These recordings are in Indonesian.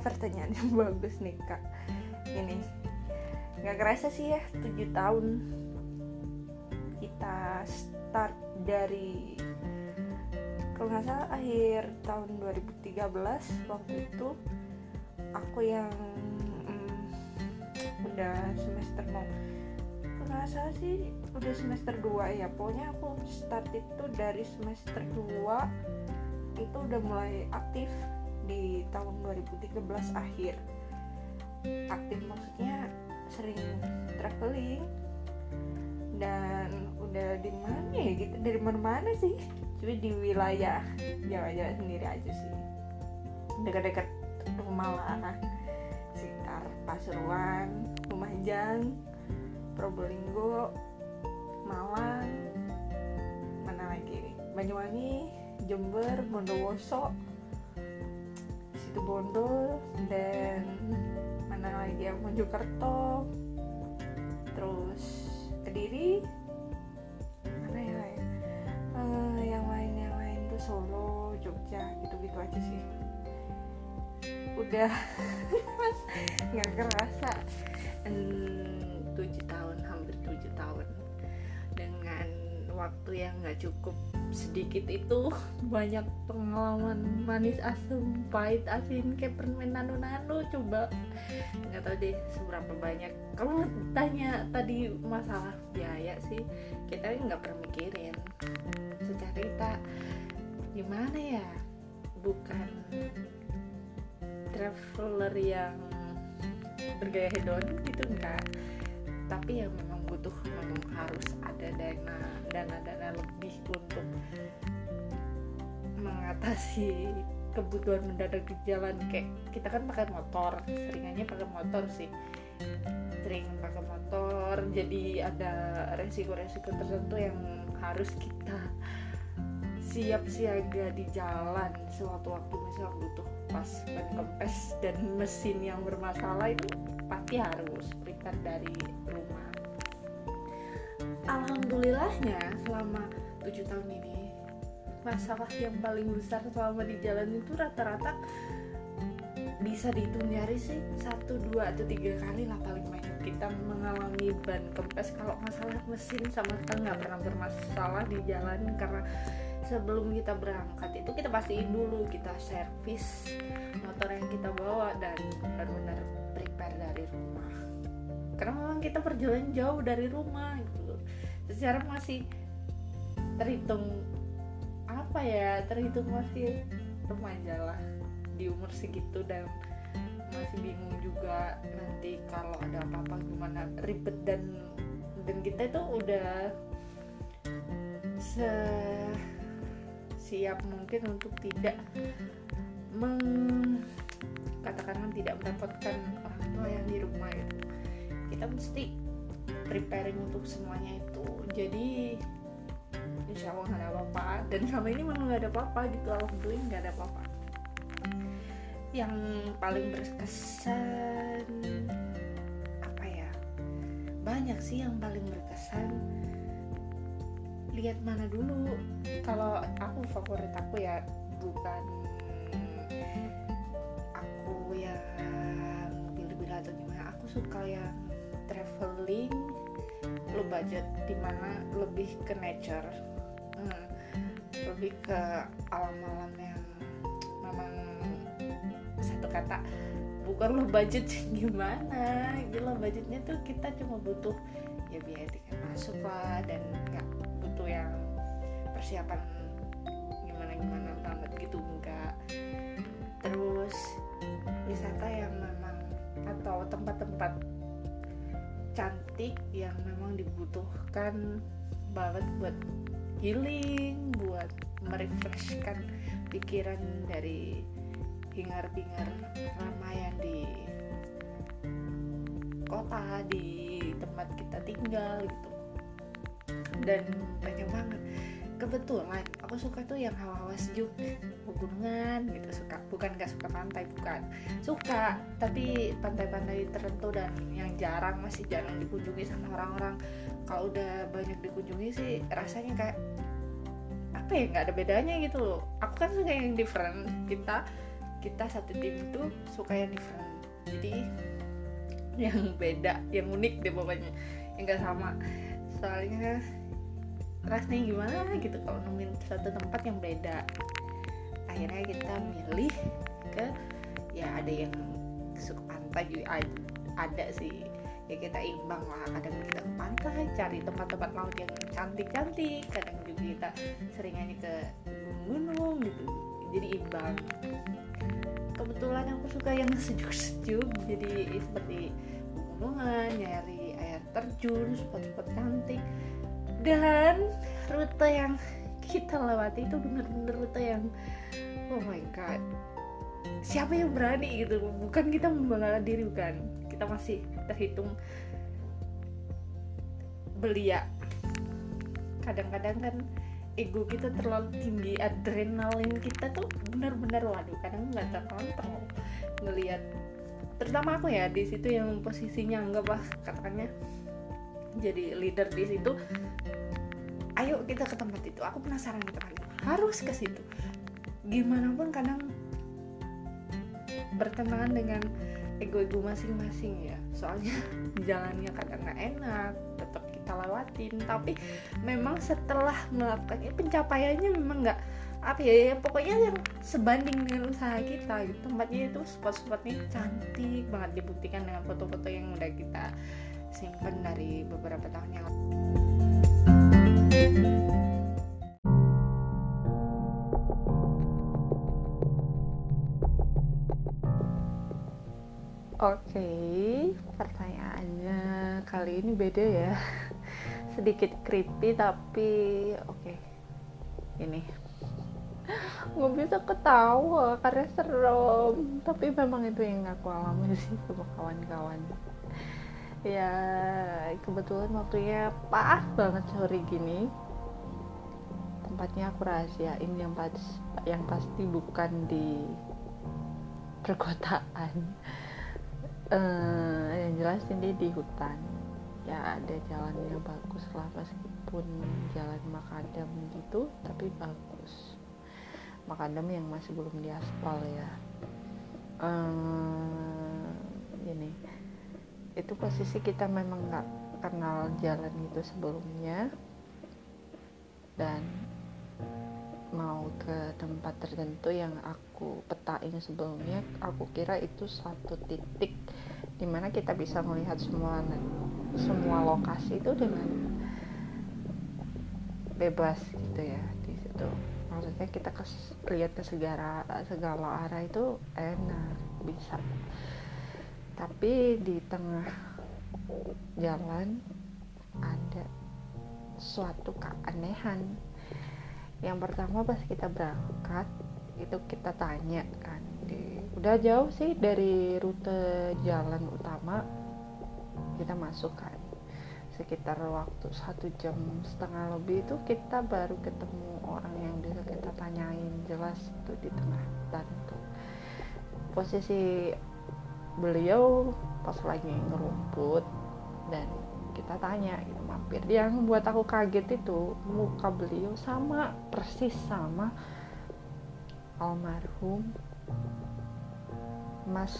pertanyaan yang bagus nih kak. Ini nggak kerasa sih ya tujuh tahun kita start dari kalau nggak salah akhir tahun 2013 waktu itu aku yang mm, udah semester mau kalau nggak salah sih udah semester 2 ya. Pokoknya aku start itu dari semester 2 itu udah mulai aktif di tahun 2013 akhir. Aktif maksudnya sering traveling. Dan udah di mana ya gitu? Dari mana-mana sih. Cuma di wilayah Jawa-Jawa sendiri aja sih. Dekat-dekat rumah lah sekitar Pasuruan, Lumajang, Probolinggo, Malang, mana lagi? Banyuwangi, Jember, Bondowoso, situ Bondo dan mana lagi ya? Mojokerto, terus Kediri, mana ya? Lain? Eh, yang lain yang lain tuh Solo, Jogja, gitu-gitu aja sih. Udah. Nggak kerasa. Tujuh tahun hampir tujuh tahun dengan waktu yang nggak cukup sedikit itu banyak pengalaman manis asam pahit asin kayak permen nano-nano coba. Nggak tahu deh seberapa banyak. Kalau tanya tadi masalah biaya sih kita nggak pernah mikirin. Secara kita gimana ya? Bukan traveler yang bergaya hedon gitu enggak tapi yang butuh memang harus ada dana dana dana lebih untuk mengatasi kebutuhan mendadak di jalan. Kayak kita kan pakai motor seringannya pakai motor sih. Sering pakai motor jadi ada resiko-resiko tertentu yang harus kita siap siaga di jalan sewaktu-waktu misal butuh. Pas ban kempes dan mesin yang bermasalah itu pasti harus prepare dari rumah alhamdulillahnya selama tujuh tahun ini masalah yang paling besar selama di jalan itu rata-rata bisa dihitung nyari sih satu dua atau tiga kali lah paling banyak. Kita mengalami ban kempes kalau masalah mesin sama sekali nggak pernah bermasalah di jalan karena sebelum kita berangkat itu kita pastiin dulu kita servis motor yang kita bawa dan benar-benar prepare dari rumah. Karena memang kita perjalanan jauh dari rumah gitu secara masih terhitung apa ya terhitung masih remaja lah di umur segitu dan masih bingung juga nanti kalau ada apa-apa gimana. Ribet dan dan kita itu udah se siap mungkin untuk tidak meng katakanlah tidak mendapatkan orang tua yang di rumah itu. Kita mesti preparing untuk semuanya itu. Jadi insya Allah nggak ada apa-apa. Dan selama ini memang nggak ada apa-apa gitu alhamdulillah nggak ada apa-apa. Yang paling berkesan apa ya? Banyak sih yang paling berkesan. Lihat mana dulu. Kalau aku favorit aku ya bukan aku yang pilih-pilih atau gimana. Aku suka yang traveling lo budget di mana lebih ke nature. Hmm, lebih ke alam-alam yang memang satu kata bukan lo budget gimana. Lo budgetnya tuh kita cuma butuh ya biaya tiket masuk lah dan nggak butuh yang persiapan gimana gimana banget gitu enggak terus wisata yang memang atau tempat-tempat cantik yang memang dibutuhkan banget buat healing buat merefreshkan pikiran dari hingar-bingar ramaian di kota di tempat kita tinggal gitu. Dan banyak banget kebetulan aku suka tuh yang hawa-hawa sejuk pegunungan gitu suka. Bukan gak suka pantai bukan. Suka tapi pantai-pantai tertentu dan yang jarang masih jarang dikunjungi sama orang-orang. Kalau udah banyak dikunjungi sih rasanya kayak apa ya nggak ada bedanya gitu loh. Aku kan suka yang different. Kita kita satu tim itu suka yang different. Jadi yang beda yang unik deh pokoknya. Yang gak sama. Soalnya rasanya gimana gitu kalau nemuin satu tempat yang beda. Akhirnya kita milih ke ya ada yang suka pantai juga ada sih. Ya kita imbang lah kadang kita ke pantai cari tempat-tempat laut yang cantik-cantik kadang juga kita seringannya ke gunung-gunung gitu jadi imbang. Kebetulan aku suka yang sejuk-sejuk jadi seperti pegunungan nyari air terjun spot-spot cantik dan rute yang kita lewati itu bener-bener rute yang oh my god siapa yang berani gitu? Bukan kita membanggakan diri bukan. Kita masih terhitung belia. Kadang-kadang kan ego kita terlalu tinggi adrenalin kita tuh benar-benar waduh kadang nggak terkontrol ngelihat. Terutama aku ya di situ yang posisinya anggaplah katanya jadi leader di situ ayo kita ke tempat itu. Aku penasaran ke tempat itu harus ke situ. Gimana pun kadang bertentangan dengan ego-ego masing-masing ya. Soalnya jalannya kadang nggak enak tetap kita lewatin. Tapi memang setelah melakukannya pencapaiannya memang nggak apa ya, ya pokoknya yang sebanding dengan usaha kita gitu. Tempatnya itu spot-spotnya cantik banget dibuktikan dengan foto-foto yang udah kita simpan dari beberapa tahun yang lalu Oke, pertanyaannya kali ini beda ya. Sedikit creepy tapi oke. Ini nggak bisa ketawa karena serem. Tapi memang itu yang aku alami sih sama kawan-kawan. Ya kebetulan waktunya pas banget sore gini. Tempatnya aku rahasiain yang pas yang pasti bukan di perkotaan. Uh, yang jelas ini di hutan. Ya ada jalan yang bagus lah meskipun jalan makadam gitu tapi bagus. Makadam yang masih belum diaspal ya. Uh, ini itu posisi kita memang nggak kenal jalan itu sebelumnya. Dan mau ke tempat tertentu yang aku petain sebelumnya aku kira itu satu titik di mana kita bisa melihat semua semua lokasi itu dengan bebas gitu ya di situ. Maksudnya kita ke, lihat ke segala segala arah itu enak bisa tapi di tengah jalan ada suatu keanehan. Yang pertama pas kita berangkat itu kita tanya kan di, udah jauh sih dari rute jalan utama? Kita masuk kan. Sekitar waktu satu jam setengah lebih itu kita baru ketemu orang yang bisa kita tanyain jelas itu di tengah hutan tuh. Posisi beliau pas lagi ngerumput dan kita tanya gitu mampir yang buat aku kaget itu muka beliau sama persis sama almarhum Mas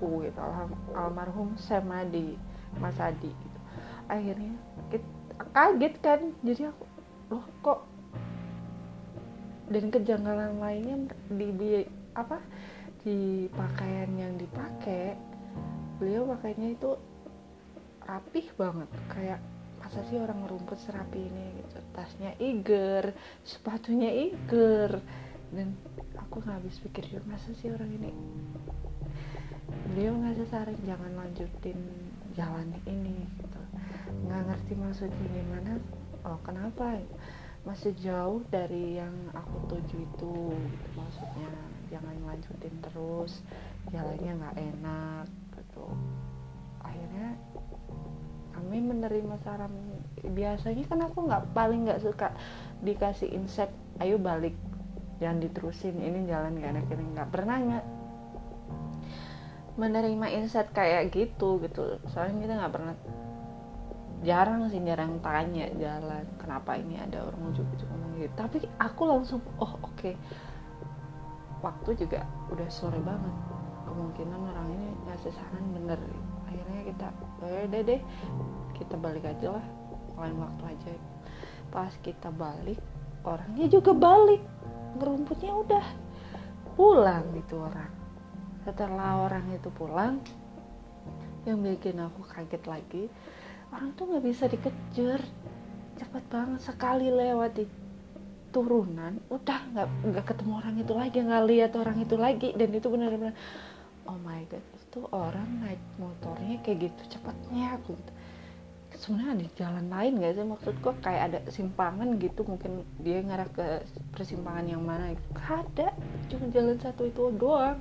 U gitu almarhum Semadi Mas Adi gitu. Akhirnya kita, kaget kan jadi aku loh kok dan kejanggalan lainnya di apa di pakaian yang dipakai beliau pakainya itu rapih banget. Kayak masa sih orang rumput serapi ini? Gitu. Tasnya iger sepatunya iger. Dan aku nggak habis pikir juga masa sih orang ini? Beliau ngasih saran jangan lanjutin jalan ini gitu. Nggak ngerti maksudnya gimana oh kenapa? Masih jauh dari yang aku tuju itu gitu, maksudnya jangan lanjutin terus jalannya nggak enak gitu. Akhirnya kami menerima saran biasanya kan aku nggak paling nggak suka dikasih insight ayo balik jangan diterusin ini jalan gak enak ini nggak. Pernah nggak menerima insight kayak gitu gitu. Soalnya kita nggak pernah jarang sih jarang tanya jalan kenapa ini ada orang ujuk-ujuk ngomong gitu? Tapi aku langsung oh oke. okay. Waktu juga udah sore banget. Kemungkinan orang ini ngasih saran bener. Akhirnya kita ya udah deh kita balik aja lah lain waktu aja. Pas kita balik orangnya juga balik. Ngerumputnya udah pulang gitu orang. Setelah orang itu pulang yang bikin aku kaget lagi orang tuh nggak bisa dikejar. Cepet banget sekali lewat di turunan udah nggak nggak ketemu orang itu lagi nggak lihat orang itu lagi. Dan itu benar-benar oh my god itu orang naik motornya kayak gitu cepatnya aku gitu. Sebenarnya ada jalan lain gak sih? Maksudku kayak ada simpangan gitu mungkin dia ngarah ke persimpangan yang mana gitu. Ada cuma jalan satu itu doang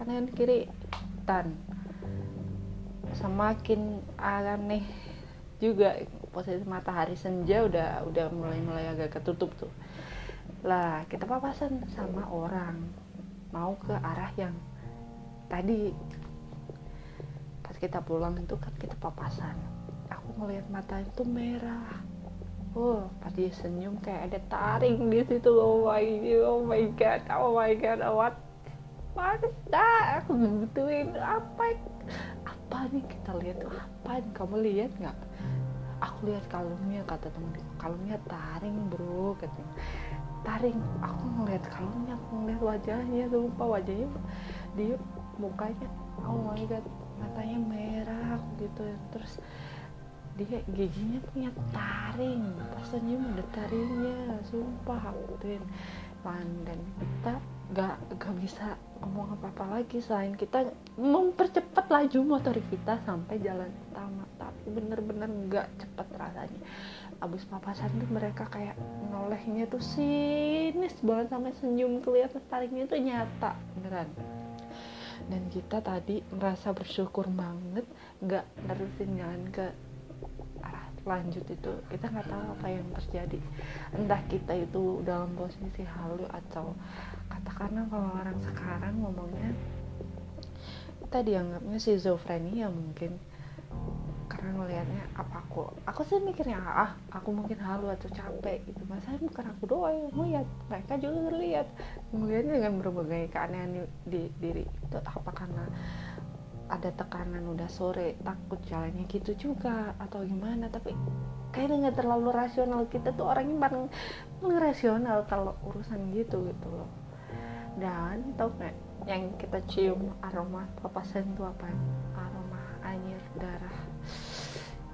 kanan kiri tan semakin aneh juga posisi matahari senja udah udah mulai mulai agak ketutup tuh lah kita papasan sama orang. Mau ke arah yang tadi. Pas kita pulang itu kan kita papasan. Aku ngelihat mata itu merah. Oh pas dia senyum kayak ada taring di situ. Oh my oh my god oh my god oh what what that? Aku ngebutuhin apa? Apa nih? Kita lihat tuh apa kamu lihat nggak? Aku lihat kalungnya kata temen. Kalungnya taring bro katanya taring aku ngeliat kalungnya aku ngeliat wajahnya lupa wajahnya dia mukanya oh my god matanya merah gitu. Terus dia giginya punya taring pas senyum ada taringnya sumpah aku tuh dan kita gak, gak bisa ngomong apa-apa lagi selain kita mempercepat laju motor kita sampai jalan utama. Tapi bener-bener gak cepet rasanya abis papasan tuh mereka kayak nolehnya tuh sinis banget sampai senyum kelihatan taringnya tuh nyata. Beneran. Dan kita tadi merasa bersyukur banget nggak nerusin jalan ke arah lanjut itu. Kita nggak tahu apa yang terjadi. Entah kita itu dalam posisi halu atau katakanlah kalau orang sekarang ngomongnya kita dianggapnya schizophrenia mungkin karena ngelihatnya apa aku? Aku sih mikirnya ah aku mungkin halu atau capek gitu. Masa bukan aku doang yang melihat mereka juga lihat melihatnya dengan berbagai keanehan di, di diri itu apa karena ada tekanan udah sore takut jalannya gitu juga atau gimana. Tapi kayaknya nggak terlalu rasional. Kita tuh orangnya paling paling rasional kalau urusan gitu gitu loh. Dan tau nggak yang kita cium aroma papasan itu apa? Aroma anjir darah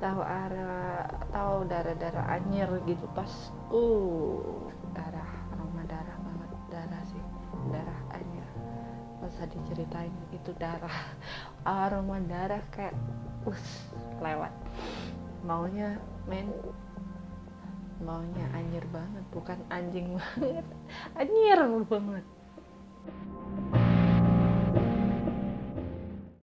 tahu arah tahu darah darah anjir gitu pas uh darah aroma darah banget darah sih darah anjir masa diceritain itu darah aroma darah kayak us lewat. Maunya men maunya anjir banget bukan anjing banget anjir banget